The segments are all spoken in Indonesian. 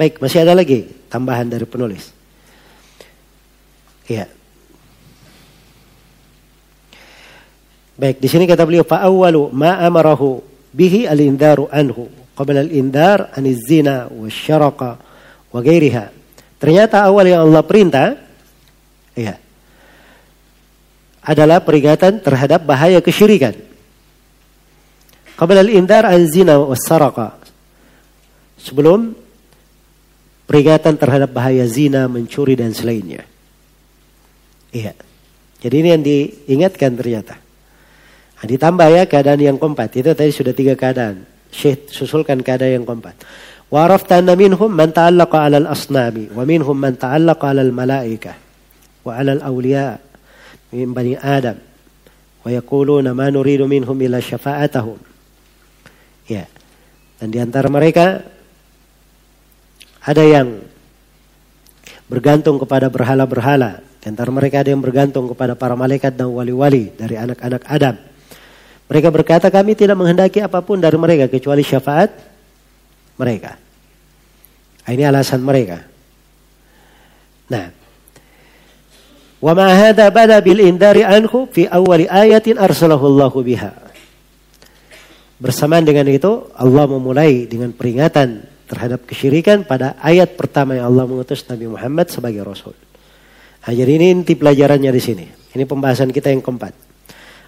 Baik, masih ada lagi tambahan dari penulis. Iya. Baik, di sini kata beliau fa'awwalu ma amarahu bihi al-indaru anhu qabla al-indar aniz zina wasyaraqa wa ghairiha. Ternyata awal yang Allah perintah iya adalah peringatan terhadap bahaya kesyirikan. Qabla al-indar an zina wasyaraqa. Sebelum peringatan terhadap bahaya zina, mencuri dan selainnya. Iya. Jadi ini yang diingatkan ternyata. Nah, ditambah ya keadaan yang keempat. Itu tadi sudah tiga keadaan. Syekh susulkan keadaan yang keempat. 'ala al-asnami wa minhum man ta'allaqa 'ala al-malaikah wa 'ala al-awliya min bani Adam wa yaquluna ma nuridu minhum illa syafa'atahum. Ya. Dan di antara mereka ada yang bergantung kepada berhala-berhala. Antara mereka ada yang bergantung kepada para malaikat dan wali-wali dari anak-anak Adam. Mereka berkata kami tidak menghendaki apa pun dari mereka kecuali syafaat mereka. Nah, ini alasan mereka. Nah, wa ma bil indari anhu fi awwali ayatin arsalahu Allah biha. Bersamaan dengan itu Allah memulai dengan peringatan terhadap kesyirikan pada ayat pertama yang Allah mengutus Nabi Muhammad sebagai rasul. Nah, jadi ini inti pelajarannya di sini. Ini pembahasan kita yang keempat.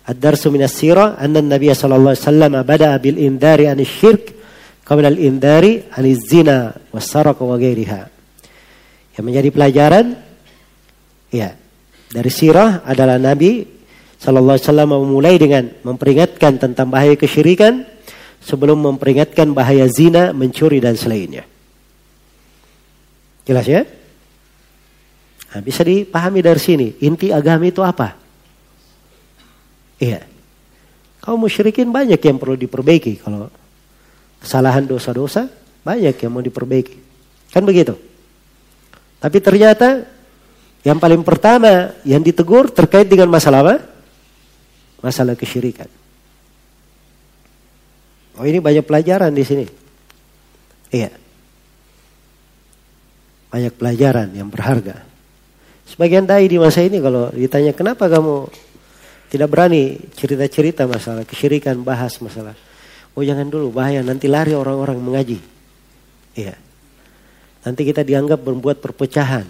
Ad-darsu minas sirah anna Nabi sallallahu alaihi wasallam bada bil indari anis syirk qabla al indari anis zina was sarq wa ghairiha. Yang menjadi pelajaran ya dari sirah adalah Nabi sallallahu alaihi wasallam memulai dengan memperingatkan tentang bahaya kesyirikan sebelum memperingatkan bahaya zina, mencuri dan selainnya. Jelas ya? Nah, bisa dipahami dari sini. Inti agama itu apa? Iya. Kaum musyrikin banyak yang perlu diperbaiki. Kalau kesalahan dosa-dosa banyak yang mau diperbaiki. Kan begitu. Tapi ternyata yang paling pertama yang ditegur terkait dengan masalah apa? Masalah kesyirikan. Oh ini banyak pelajaran di sini. Iya. Banyak pelajaran yang berharga. Sebagian dai di masa ini kalau ditanya kenapa kamu tidak berani cerita-cerita masalah kesyirikan, bahas masalah. Oh jangan dulu, bahaya. Nanti lari orang-orang mengaji. Iya. Nanti kita dianggap membuat perpecahan.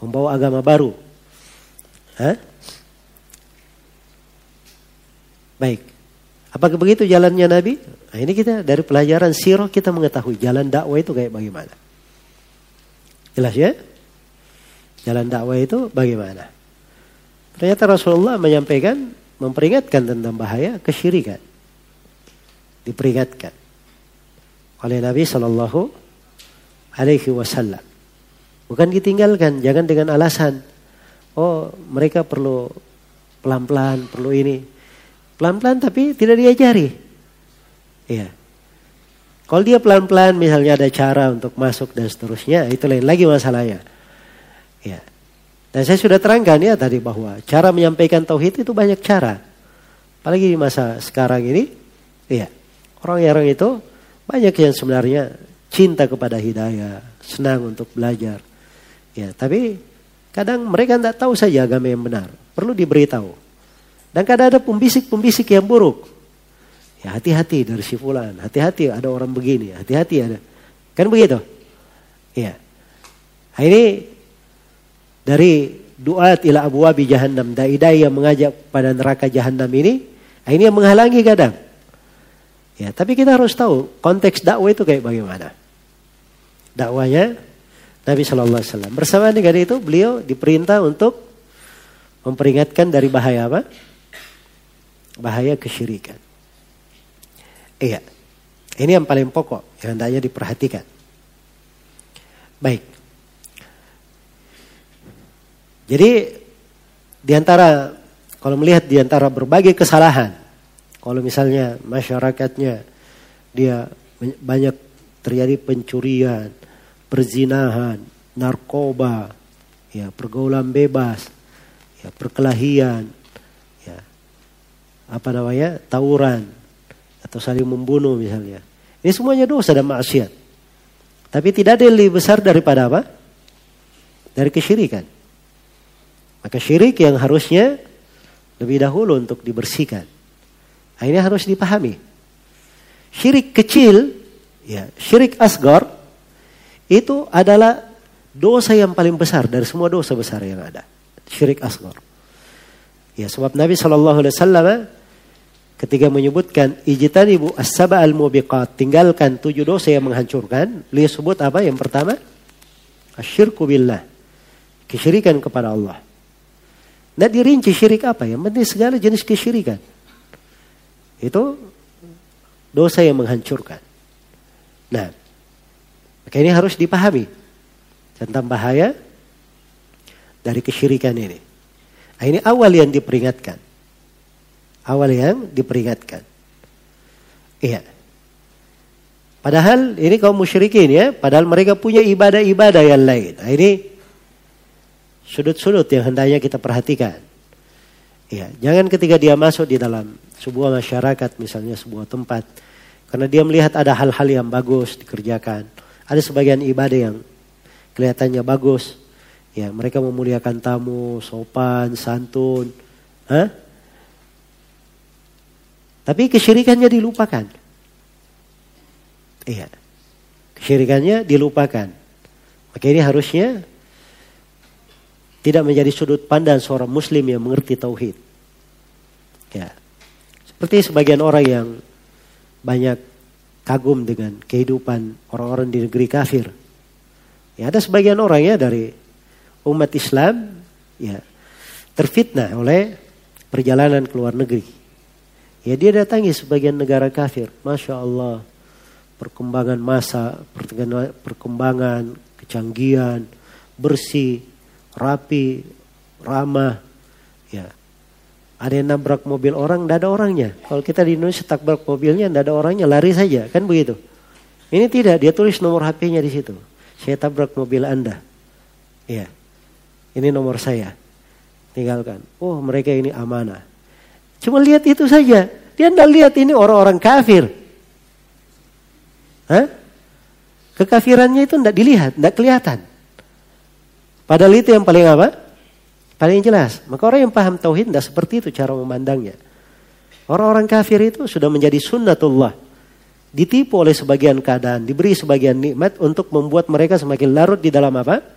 Membawa agama baru. Hah? Baik. Apakah begitu jalannya Nabi? Nah, ini kita dari pelajaran sirah kita mengetahui jalan dakwah itu kayak bagaimana. Jelas ya? Jalan dakwah itu bagaimana? Ternyata Rasulullah menyampaikan, memperingatkan tentang bahaya kesyirikan. Diperingatkan oleh Nabi Shallallahu Alaihi Wasallam. Bukan ditinggalkan, jangan dengan alasan, oh mereka perlu pelan-pelan, perlu ini. Pelan-pelan tapi tidak diajari. Iya. Kalau dia pelan-pelan misalnya ada cara untuk masuk dan seterusnya, itu lain lagi masalahnya. Ya. Dan saya sudah terangkan ya tadi bahwa cara menyampaikan tauhid itu banyak cara. Apalagi di masa sekarang ini, iya. Orang-orang itu banyak yang sebenarnya cinta kepada hidayah, senang untuk belajar. Ya, tapi kadang mereka tidak tahu saja agama yang benar. Perlu diberitahu. Dan kadang ada pembisik-pembisik yang buruk. Ya hati-hati dari si fulan, hati-hati ada orang begini, hati-hati ada. Kan begitu? Iya. Nah, ini dari doa ila abwabi jahannam, dai-dai yang mengajak pada neraka jahannam ini, nah ini yang menghalangi kadang. Ya, tapi kita harus tahu konteks dakwah itu kayak bagaimana. Dakwanya Nabi Shallallahu Alaihi Wasallam. Bersama dengan itu beliau diperintah untuk memperingatkan dari bahaya apa? Bahaya kesyirikan. Iya. Ini yang paling pokok yang hendaknya diperhatikan. Baik. Jadi di antara kalau melihat di antara berbagai kesalahan, kalau misalnya masyarakatnya dia banyak terjadi pencurian, perzinahan, narkoba, ya pergaulan bebas, ya perkelahian, apa namanya tawuran atau saling membunuh misalnya. Ini semuanya dosa dan maksiat. Tapi tidak ada yang lebih besar daripada apa? Dari kesyirikan. Maka syirik yang harusnya lebih dahulu untuk dibersihkan. Ini harus dipahami. Syirik kecil, ya, syirik asgar itu adalah dosa yang paling besar dari semua dosa besar yang ada. Syirik asgar. Ya, sebab Nabi Shallallahu Alaihi Wasallam ketika menyebutkan ijtanibu as-saba al-mubiqat, tinggalkan tujuh dosa yang menghancurkan, beliau sebut apa? Yang pertama, asyirku billah. Kesyirikan kepada Allah. Nah dirinci syirik apa? Yang penting segala jenis kesyirikan. Itu dosa yang menghancurkan. Nah, maka ini harus dipahami tentang bahaya dari kesyirikan ini. Nah, ini awal yang diperingatkan awal yang diperingatkan. Iya. Padahal ini kaum musyrikin ya, padahal mereka punya ibadah-ibadah yang lain. Nah, ini sudut-sudut yang hendaknya kita perhatikan. Iya, jangan ketika dia masuk di dalam sebuah masyarakat misalnya sebuah tempat karena dia melihat ada hal-hal yang bagus dikerjakan. Ada sebagian ibadah yang kelihatannya bagus. Ya, mereka memuliakan tamu, sopan, santun. Hah? Tapi kesyirikannya dilupakan. Iya. Kesyirikannya dilupakan. Maka ini harusnya tidak menjadi sudut pandang seorang muslim yang mengerti tauhid. Ya. Seperti sebagian orang yang banyak kagum dengan kehidupan orang-orang di negeri kafir. Ya, ada sebagian orang ya dari umat Islam ya terfitnah oleh perjalanan ke luar negeri. Ya dia datangi sebagian negara kafir. Masya Allah. Perkembangan masa, perkembangan, kecanggihan, bersih, rapi, ramah. Ya. Ada yang nabrak mobil orang, tidak ada orangnya. Kalau kita di Indonesia tabrak mobilnya, tidak ada orangnya, lari saja. Kan begitu. Ini tidak, dia tulis nomor HP-nya di situ. Saya tabrak mobil Anda. Ya. Ini nomor saya. Tinggalkan. Oh mereka ini amanah. Cuma lihat itu saja. Dia tidak lihat ini orang-orang kafir. Hah? Kekafirannya itu tidak dilihat, tidak kelihatan. Padahal itu yang paling apa? Paling jelas. Maka orang yang paham tauhid tidak seperti itu cara memandangnya. Orang-orang kafir itu sudah menjadi sunnatullah. Ditipu oleh sebagian keadaan, diberi sebagian nikmat untuk membuat mereka semakin larut di dalam apa?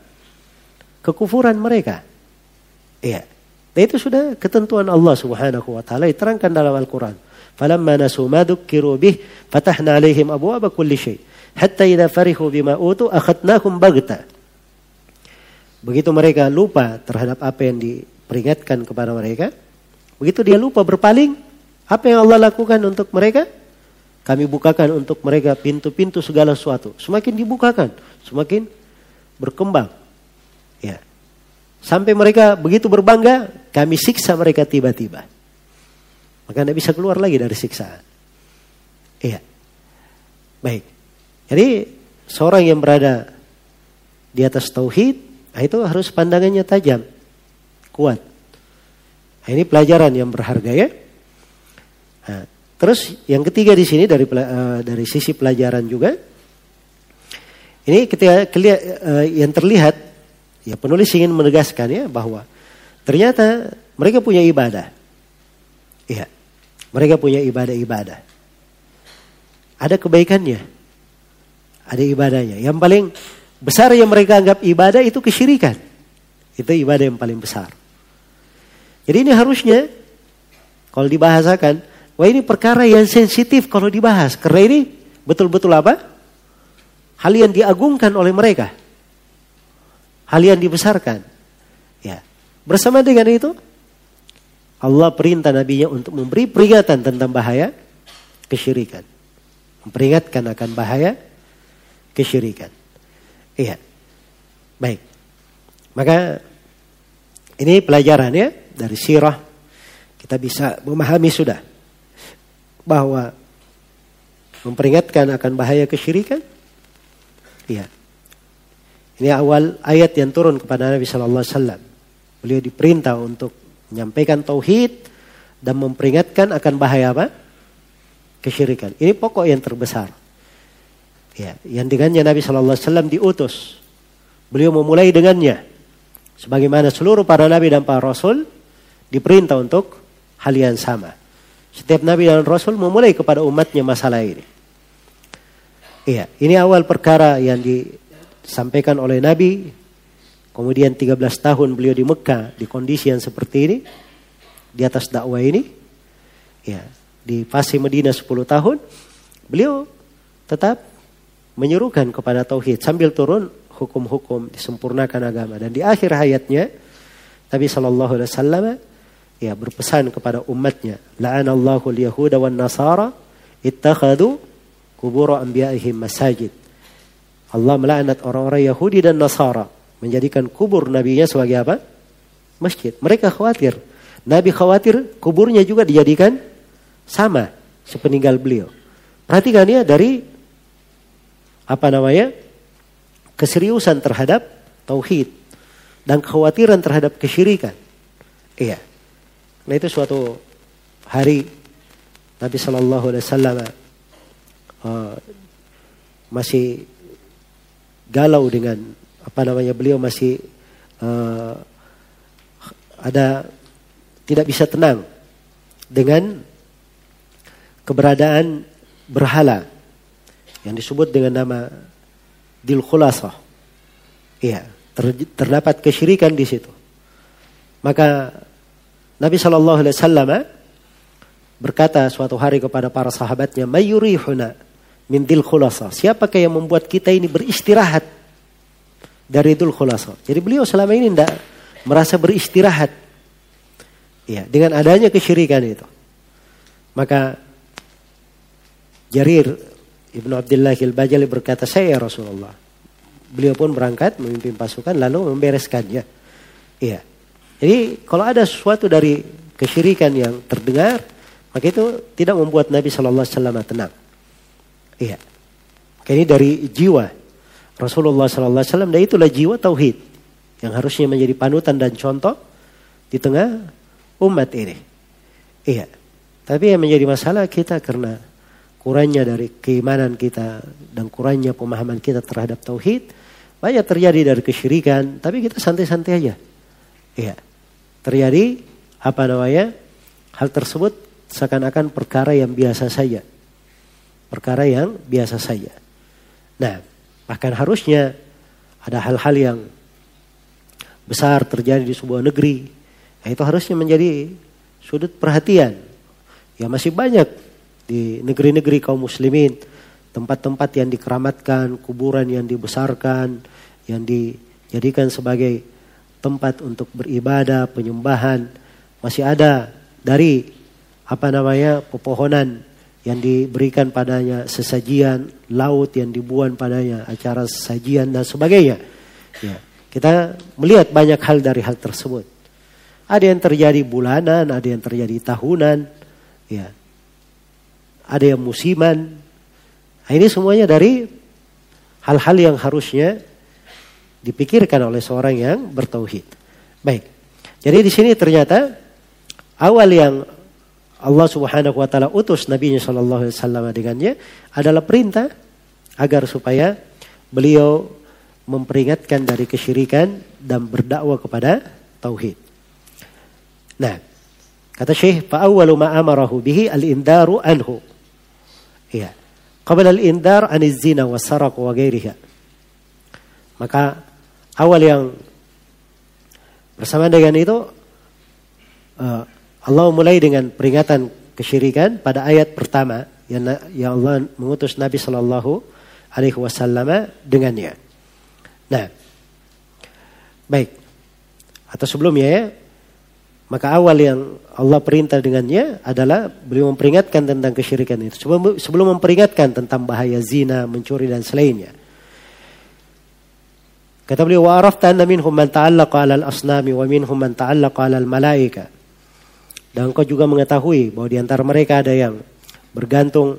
Kekufuran mereka. Iya. Dan itu sudah ketentuan Allah Subhanahu wa taala diterangkan dalam Al-Qur'an. Falamma nasu ma dzukiru bih fatahna alaihim abwaaba kulli syai. Hatta idza farihu bima utu akhadnahum baghta. Begitu mereka lupa terhadap apa yang diperingatkan kepada mereka, begitu dia lupa berpaling, apa yang Allah lakukan untuk mereka? Kami bukakan untuk mereka pintu-pintu segala sesuatu. Semakin dibukakan, semakin berkembang. Ya. Sampai mereka begitu berbangga, kami siksa mereka tiba-tiba. Maka tidak bisa keluar lagi dari siksaan. Iya. Baik. Jadi seorang yang berada di atas tauhid, nah itu harus pandangannya tajam, kuat. Nah, ini pelajaran yang berharga ya. Nah, terus yang ketiga di sini dari uh, dari sisi pelajaran juga, ini ketika uh, yang terlihat Ya penulis ingin menegaskan ya bahwa ternyata mereka punya ibadah. Iya. Mereka punya ibadah-ibadah. Ada kebaikannya. Ada ibadahnya. Yang paling besar yang mereka anggap ibadah itu kesyirikan. Itu ibadah yang paling besar. Jadi ini harusnya kalau dibahasakan, wah ini perkara yang sensitif kalau dibahas. Karena ini betul-betul apa? Hal yang diagungkan oleh mereka hal yang dibesarkan. Ya. Bersama dengan itu Allah perintah nabinya untuk memberi peringatan tentang bahaya kesyirikan. Memperingatkan akan bahaya kesyirikan. Iya. Baik. Maka ini pelajaran ya dari sirah kita bisa memahami sudah bahwa memperingatkan akan bahaya kesyirikan iya ini awal ayat yang turun kepada Nabi Shallallahu Alaihi Wasallam. Beliau diperintah untuk menyampaikan tauhid dan memperingatkan akan bahaya apa? Kesyirikan. Ini pokok yang terbesar. Ya, yang dengannya Nabi Shallallahu Alaihi Wasallam diutus. Beliau memulai dengannya. Sebagaimana seluruh para nabi dan para rasul diperintah untuk hal yang sama. Setiap nabi dan rasul memulai kepada umatnya masalah ini. Iya, ini awal perkara yang disampaikan oleh Nabi. Kemudian 13 tahun beliau di Mekah di kondisi yang seperti ini. Di atas dakwah ini. Ya, di fase Medina 10 tahun. Beliau tetap menyerukan kepada tauhid sambil turun hukum-hukum disempurnakan agama dan di akhir hayatnya Nabi Shallallahu Alaihi Wasallam ya berpesan kepada umatnya la'anallahu al-yahuda wan nasara ittakhadu kubur anbiya'ihim masajid Allah melaknat orang-orang Yahudi dan Nasara menjadikan kubur nabinya sebagai apa? Masjid. Mereka khawatir. Nabi khawatir kuburnya juga dijadikan sama sepeninggal beliau. Perhatikan ya dari apa namanya keseriusan terhadap tauhid dan kekhawatiran terhadap kesyirikan. Iya. Nah itu suatu hari Nabi Shallallahu Alaihi Wasallam uh, masih galau dengan apa namanya beliau masih uh, ada tidak bisa tenang dengan keberadaan berhala yang disebut dengan nama Dil Khulasah. Iya, ter, terdapat kesyirikan di situ. Maka Nabi Shallallahu Alaihi Wasallam eh, berkata suatu hari kepada para sahabatnya, "Mayurihuna min Dil Khulasah." Siapakah yang membuat kita ini beristirahat dari Dil Khulasah? Jadi beliau selama ini tidak merasa beristirahat. Ya, dengan adanya kesyirikan itu. Maka Jarir Ibnu Abdullah Al-Bajali berkata, saya ya Rasulullah. Beliau pun berangkat memimpin pasukan lalu membereskannya. Iya. Jadi kalau ada sesuatu dari kesyirikan yang terdengar, maka itu tidak membuat Nabi Shallallahu Alaihi Wasallam tenang. Iya. Ini dari jiwa Rasulullah Sallallahu Alaihi Wasallam dan itulah jiwa tauhid yang harusnya menjadi panutan dan contoh di tengah umat ini. Iya. Tapi yang menjadi masalah kita karena kurangnya dari keimanan kita dan kurangnya pemahaman kita terhadap tauhid banyak terjadi dari kesyirikan tapi kita santai-santai aja iya terjadi apa namanya hal tersebut seakan-akan perkara yang biasa saja perkara yang biasa saja. Nah bahkan harusnya ada hal-hal yang besar terjadi di sebuah negeri nah itu harusnya menjadi sudut perhatian. Ya masih banyak di negeri-negeri kaum muslimin tempat-tempat yang dikeramatkan, kuburan yang dibesarkan, yang dijadikan sebagai tempat untuk beribadah, penyembahan, masih ada dari apa namanya pepohonan yang diberikan padanya sesajian, laut yang dibuat padanya acara sesajian dan sebagainya. Ya, kita melihat banyak hal dari hal tersebut. Ada yang terjadi bulanan, ada yang terjadi tahunan, ya ada yang musiman. Nah, ini semuanya dari hal-hal yang harusnya dipikirkan oleh seorang yang bertauhid. Baik. Jadi di sini ternyata awal yang Allah Subhanahu wa taala utus Nabi sallallahu alaihi wasallam dengannya adalah perintah agar supaya beliau memperingatkan dari kesyirikan dan berdakwah kepada tauhid. Nah, kata Syekh, fa awwalu ma amarahu bihi al-indaru anhu. Iya. Qabla al-indar aniz zina wa saraq wa ghairiha. Maka awal yang bersama dengan itu uh, Allah mulai dengan peringatan kesyirikan pada ayat pertama yang, yang Allah mengutus Nabi Shallallahu Alaihi Wasallam dengannya. Nah, baik. Atau sebelumnya ya, maka awal yang Allah perintah dengannya adalah beliau memperingatkan tentang kesyirikan itu. Sebelum, sebelum memperingatkan tentang bahaya zina, mencuri dan selainnya. Kata beliau, wa arafta anna minhum man ta'allaqa 'ala al-asnami wa minhum man ta'allaqa 'ala al-malaika. Dan kau juga mengetahui bahwa di antara mereka ada yang bergantung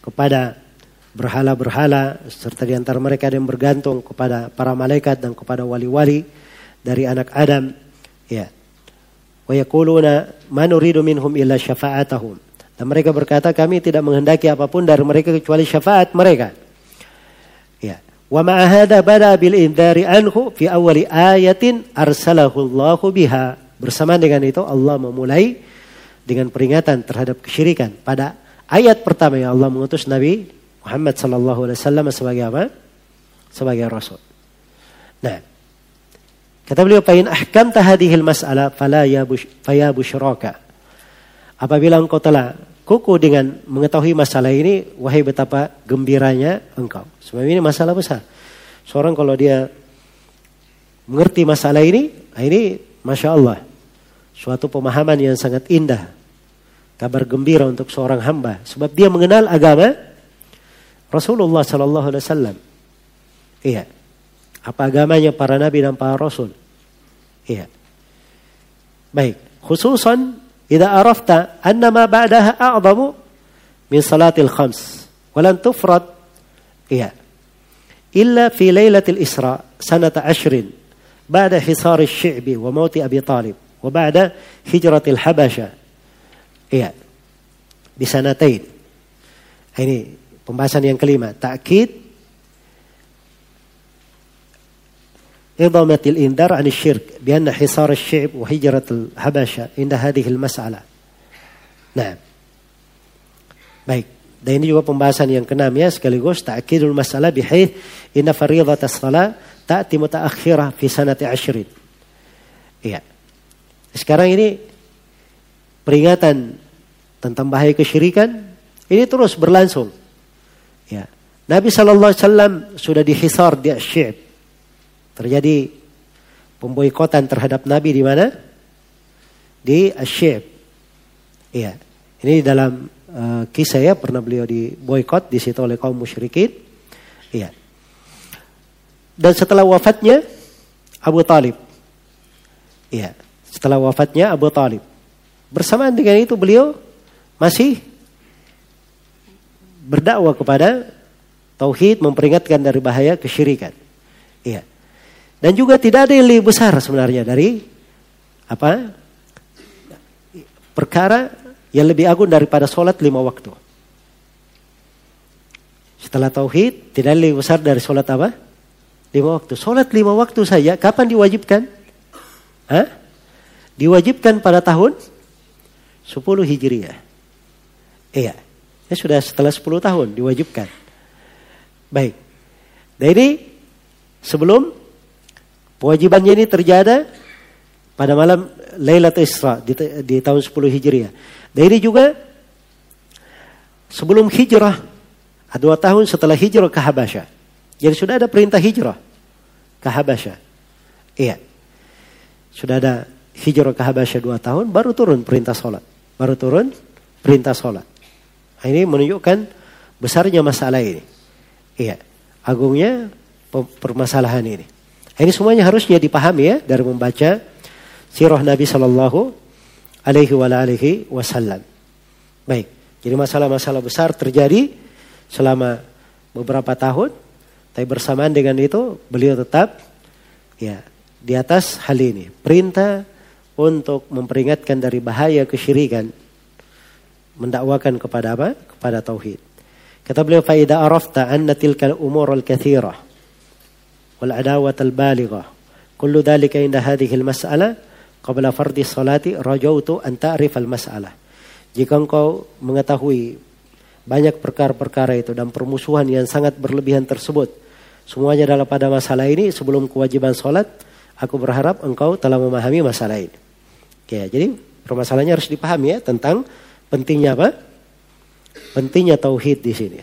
kepada berhala-berhala serta di antara mereka ada yang bergantung kepada para malaikat dan kepada wali-wali dari anak Adam. Ya, wa yaquluna ma nuridu minhum illa syafa'atahum. Dan mereka berkata kami tidak menghendaki apa pun dari mereka kecuali syafaat mereka. Wa ma'ahada bada bil indari anhu fi awali ayatin arsalahu Allahu biha. Bersama dengan itu Allah memulai dengan peringatan terhadap kesyirikan. Pada ayat pertama yang Allah mengutus Nabi Muhammad sallallahu alaihi wasallam sebagai apa? Sebagai rasul. Nah, kata beliau, "Fa in ahkamta hadhil mas'ala fala ya busyraka." Apabila engkau telah kuku dengan mengetahui masalah ini, wahai betapa gembiranya engkau. Sebab ini masalah besar. Seorang kalau dia mengerti masalah ini, nah ini Masya Allah. Suatu pemahaman yang sangat indah. Kabar gembira untuk seorang hamba. Sebab dia mengenal agama Rasulullah Sallallahu Alaihi Wasallam. Iya. Apa agamanya para nabi dan para rasul. Iya. Baik. Khususan إذا عرفت أن ما بعدها أعظم من صلاة الخمس ولن تفرض إيه إلا في ليلة الإسراء سنة عشر بعد حصار الشعب وموت أبي طالب وبعد هجرة الحبشة iya bisanatain ini pembahasan yang kelima takkid إضامة الإنذار عن الشرك بأن حصار الشعب وهجرة الحبشة عند هذه المسألة نعم baik dan ini juga pembahasan yang keenam ya sekaligus ta'kidul masalah bihaith inna fariidhat as-salah ta'ti mutaakhirah fi sanati ashrin iya sekarang ini peringatan tentang bahaya kesyirikan ini terus berlangsung. Ya. Nabi Shallallahu Alaihi Wasallam sudah dihisar di Asyib. Terjadi pemboikotan terhadap Nabi di mana? Di Asyib. Iya. Ini dalam uh, kisah ya pernah beliau diboikot di situ oleh kaum musyrikin. Iya. Dan setelah wafatnya Abu Talib. Iya. Setelah wafatnya Abu Talib. Bersamaan dengan itu beliau masih berdakwah kepada tauhid memperingatkan dari bahaya kesyirikan. Iya. Dan juga tidak ada yang lebih besar sebenarnya dari apa? Perkara yang lebih agung daripada sholat lima waktu. Setelah tauhid tidak lebih besar dari sholat apa? Lima waktu. Sholat lima waktu saja kapan diwajibkan? Hah? Diwajibkan pada tahun 10 Hijriah. Iya. Ya sudah setelah 10 tahun diwajibkan. Baik. Ini sebelum kewajibannya ini terjadi pada malam Lailatul Isra di, di tahun 10 Hijriah. Dan juga sebelum hijrah dua tahun setelah hijrah ke Habasyah. Jadi sudah ada perintah hijrah ke Habasyah. Iya. Sudah ada hijrah ke Habasyah dua tahun baru turun perintah sholat. Baru turun perintah sholat. Nah, ini menunjukkan besarnya masalah ini. Iya, agungnya permasalahan ini. Nah, ini semuanya harusnya dipahami ya dari membaca sirah Nabi Shallallahu Alaihi Wasallam. Baik, jadi masalah-masalah besar terjadi selama beberapa tahun, tapi bersamaan dengan itu beliau tetap ya di atas hal ini. Perintah untuk memperingatkan dari bahaya kesyirikan mendakwakan kepada apa? Kepada tauhid. Kata beliau faida arafta anna tilka al-umur al-kathirah wal adawat al-balighah kullu dhalika inda hadhihi al-mas'alah qabla fardhi salati rajautu an ta'rif al-mas'alah. Jika engkau mengetahui banyak perkara-perkara itu dan permusuhan yang sangat berlebihan tersebut semuanya adalah pada masalah ini sebelum kewajiban salat aku berharap engkau telah memahami masalah ini. Ya, jadi permasalahannya harus dipahami ya tentang Pentingnya apa? Pentingnya tauhid di sini.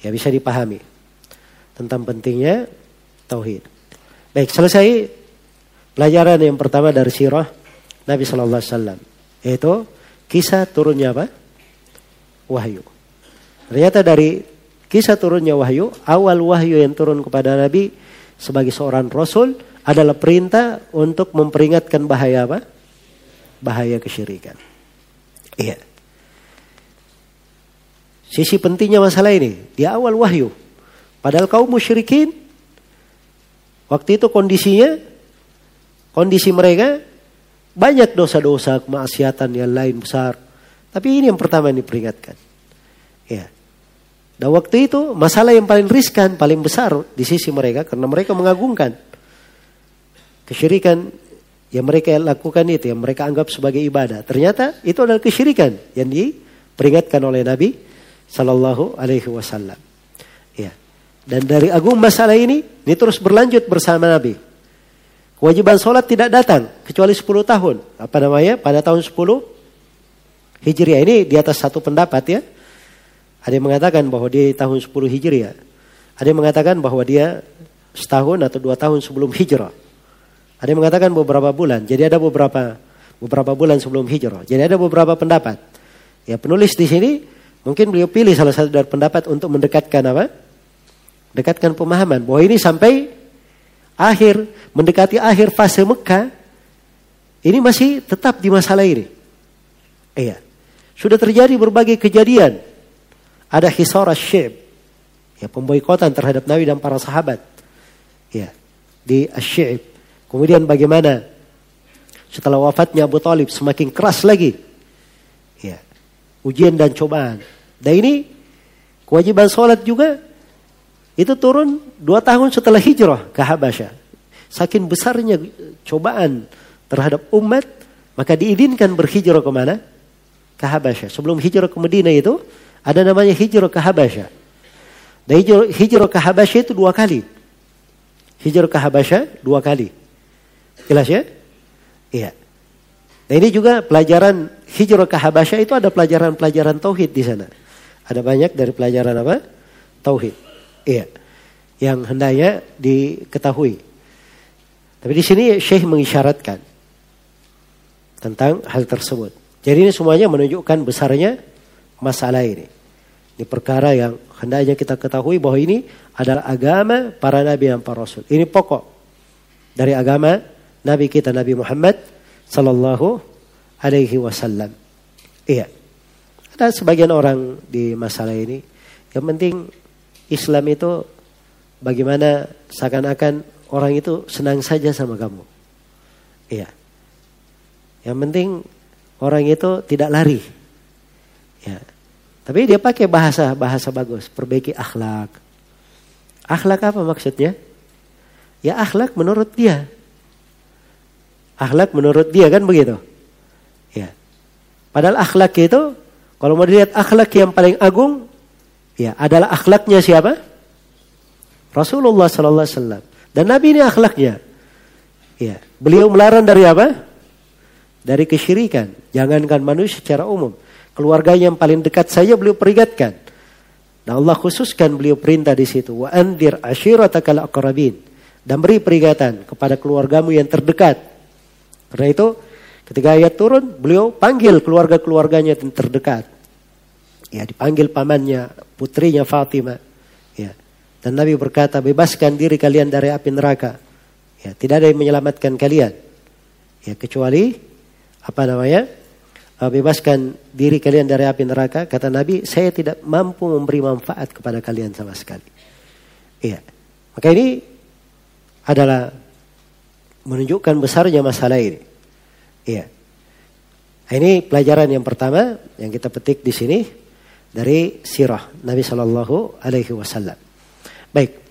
Ya bisa dipahami tentang pentingnya tauhid. Baik, selesai pelajaran yang pertama dari sirah Nabi Shallallahu Alaihi Wasallam, yaitu kisah turunnya apa? Wahyu. Ternyata dari kisah turunnya wahyu, awal wahyu yang turun kepada Nabi sebagai seorang rasul adalah perintah untuk memperingatkan bahaya apa? Bahaya kesyirikan. Iya. Sisi pentingnya masalah ini di awal wahyu. Padahal kaum musyrikin waktu itu kondisinya kondisi mereka banyak dosa-dosa kemaksiatan yang lain besar. Tapi ini yang pertama yang diperingatkan. Ya. Dan waktu itu masalah yang paling riskan, paling besar di sisi mereka karena mereka mengagungkan kesyirikan yang mereka lakukan itu, yang mereka anggap sebagai ibadah. Ternyata itu adalah kesyirikan yang diperingatkan oleh Nabi Sallallahu Alaihi Wasallam. Ya. Dan dari agung masalah ini, ini terus berlanjut bersama Nabi. Kewajiban sholat tidak datang kecuali 10 tahun. Apa namanya? Pada tahun 10 Hijriah ini di atas satu pendapat ya. Ada yang mengatakan bahwa dia tahun 10 Hijriah. Ada yang mengatakan bahwa dia setahun atau dua tahun sebelum hijrah. Ada yang mengatakan beberapa bulan. Jadi ada beberapa beberapa bulan sebelum hijrah. Jadi ada beberapa pendapat. Ya penulis di sini mungkin beliau pilih salah satu dari pendapat untuk mendekatkan apa? Dekatkan pemahaman bahwa ini sampai akhir mendekati akhir fase Mekah ini masih tetap di masalah ini. Iya. Sudah terjadi berbagai kejadian ada hisar asyib. Ya, pemboikotan terhadap Nabi dan para sahabat. Ya, di asyib. Kemudian bagaimana setelah wafatnya Abu Talib semakin keras lagi. Ya, ujian dan cobaan. Dan ini kewajiban sholat juga itu turun dua tahun setelah hijrah ke Habasyah. Saking besarnya cobaan terhadap umat, maka diizinkan berhijrah ke mana? Ke Habasyah. Sebelum hijrah ke Madinah itu, ada namanya hijrah ke Habasyah. Dan hijrah, hijrah ke Habasyah itu dua kali. Hijrah ke Habasyah dua kali. Jelas ya? Iya. Nah ini juga pelajaran hijrah ke Habasyah itu ada pelajaran-pelajaran tauhid di sana. Ada banyak dari pelajaran apa? Tauhid. Iya. Yang hendaknya diketahui. Tapi di sini Syekh mengisyaratkan tentang hal tersebut. Jadi ini semuanya menunjukkan besarnya masalah ini. Ini perkara yang hendaknya kita ketahui bahwa ini adalah agama para nabi dan para rasul. Ini pokok dari agama nabi kita Nabi Muhammad sallallahu alaihi wasallam. Iya. Ada sebagian orang di masalah ini yang penting Islam itu bagaimana seakan-akan orang itu senang saja sama kamu. Iya. Yang penting orang itu tidak lari. Ya. Tapi dia pakai bahasa bahasa bagus, perbaiki akhlak. Akhlak apa maksudnya? Ya akhlak menurut dia. Akhlak menurut dia kan begitu. Ya. Padahal akhlak itu kalau mau dilihat akhlak yang paling agung ya adalah akhlaknya siapa? Rasulullah sallallahu alaihi wasallam. Dan Nabi ini akhlaknya. Ya, beliau melarang dari apa? Dari kesyirikan. Jangankan manusia secara umum. Keluarga yang paling dekat saja beliau peringatkan. Nah Allah khususkan beliau perintah di situ. Wa andir ashiratakal aqrabin. Dan beri peringatan kepada keluargamu yang terdekat. Karena itu ketika ayat turun beliau panggil keluarga-keluarganya yang terdekat. Ya dipanggil pamannya, putrinya Fatimah. Ya. Dan Nabi berkata bebaskan diri kalian dari api neraka. Ya, tidak ada yang menyelamatkan kalian. Ya kecuali apa namanya? Eh, bebaskan diri kalian dari api neraka, kata Nabi, saya tidak mampu memberi manfaat kepada kalian sama sekali. Iya. Maka ini adalah menunjukkan besarnya masalah ini. Iya. Nah, ini pelajaran yang pertama yang kita petik di sini dari sirah Nabi Shallallahu Alaihi Wasallam. Baik,